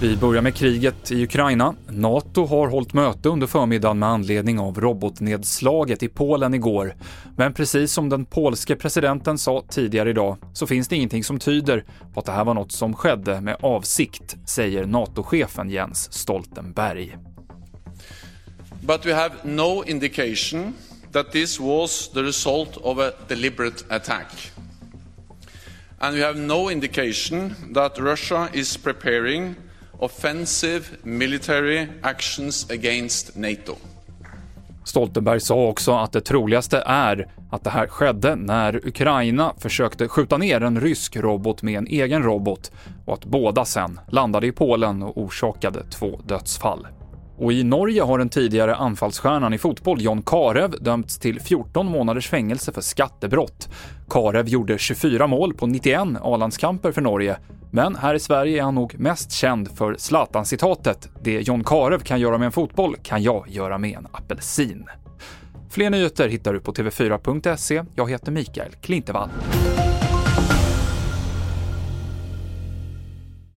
Vi börjar med kriget i Ukraina. NATO har hållit möte under förmiddagen med anledning av robotnedslaget i Polen igår. Men precis som den polske presidenten sa tidigare idag så finns det ingenting som tyder på att det här var något som skedde med avsikt, säger NATO-chefen Jens Stoltenberg. But we have no indication that this was the result of a deliberate attack. And we have no indication that Russia is preparing offensive military actions against NATO. Stoltenberg sa också att det troligaste är att det här skedde när Ukraina försökte skjuta ner en rysk robot med en egen robot och att båda sen landade i Polen och orsakade två dödsfall. Och i Norge har den tidigare anfallsstjärnan i fotboll John Karev dömts till 14 månaders fängelse för skattebrott. Karev gjorde 24 mål på 91 A-landskamper för Norge, men här i Sverige är han nog mest känd för Zlatan-citatet “Det John Karev kan göra med en fotboll kan jag göra med en apelsin”. Fler nyheter hittar du på tv4.se. Jag heter Mikael Klintevall.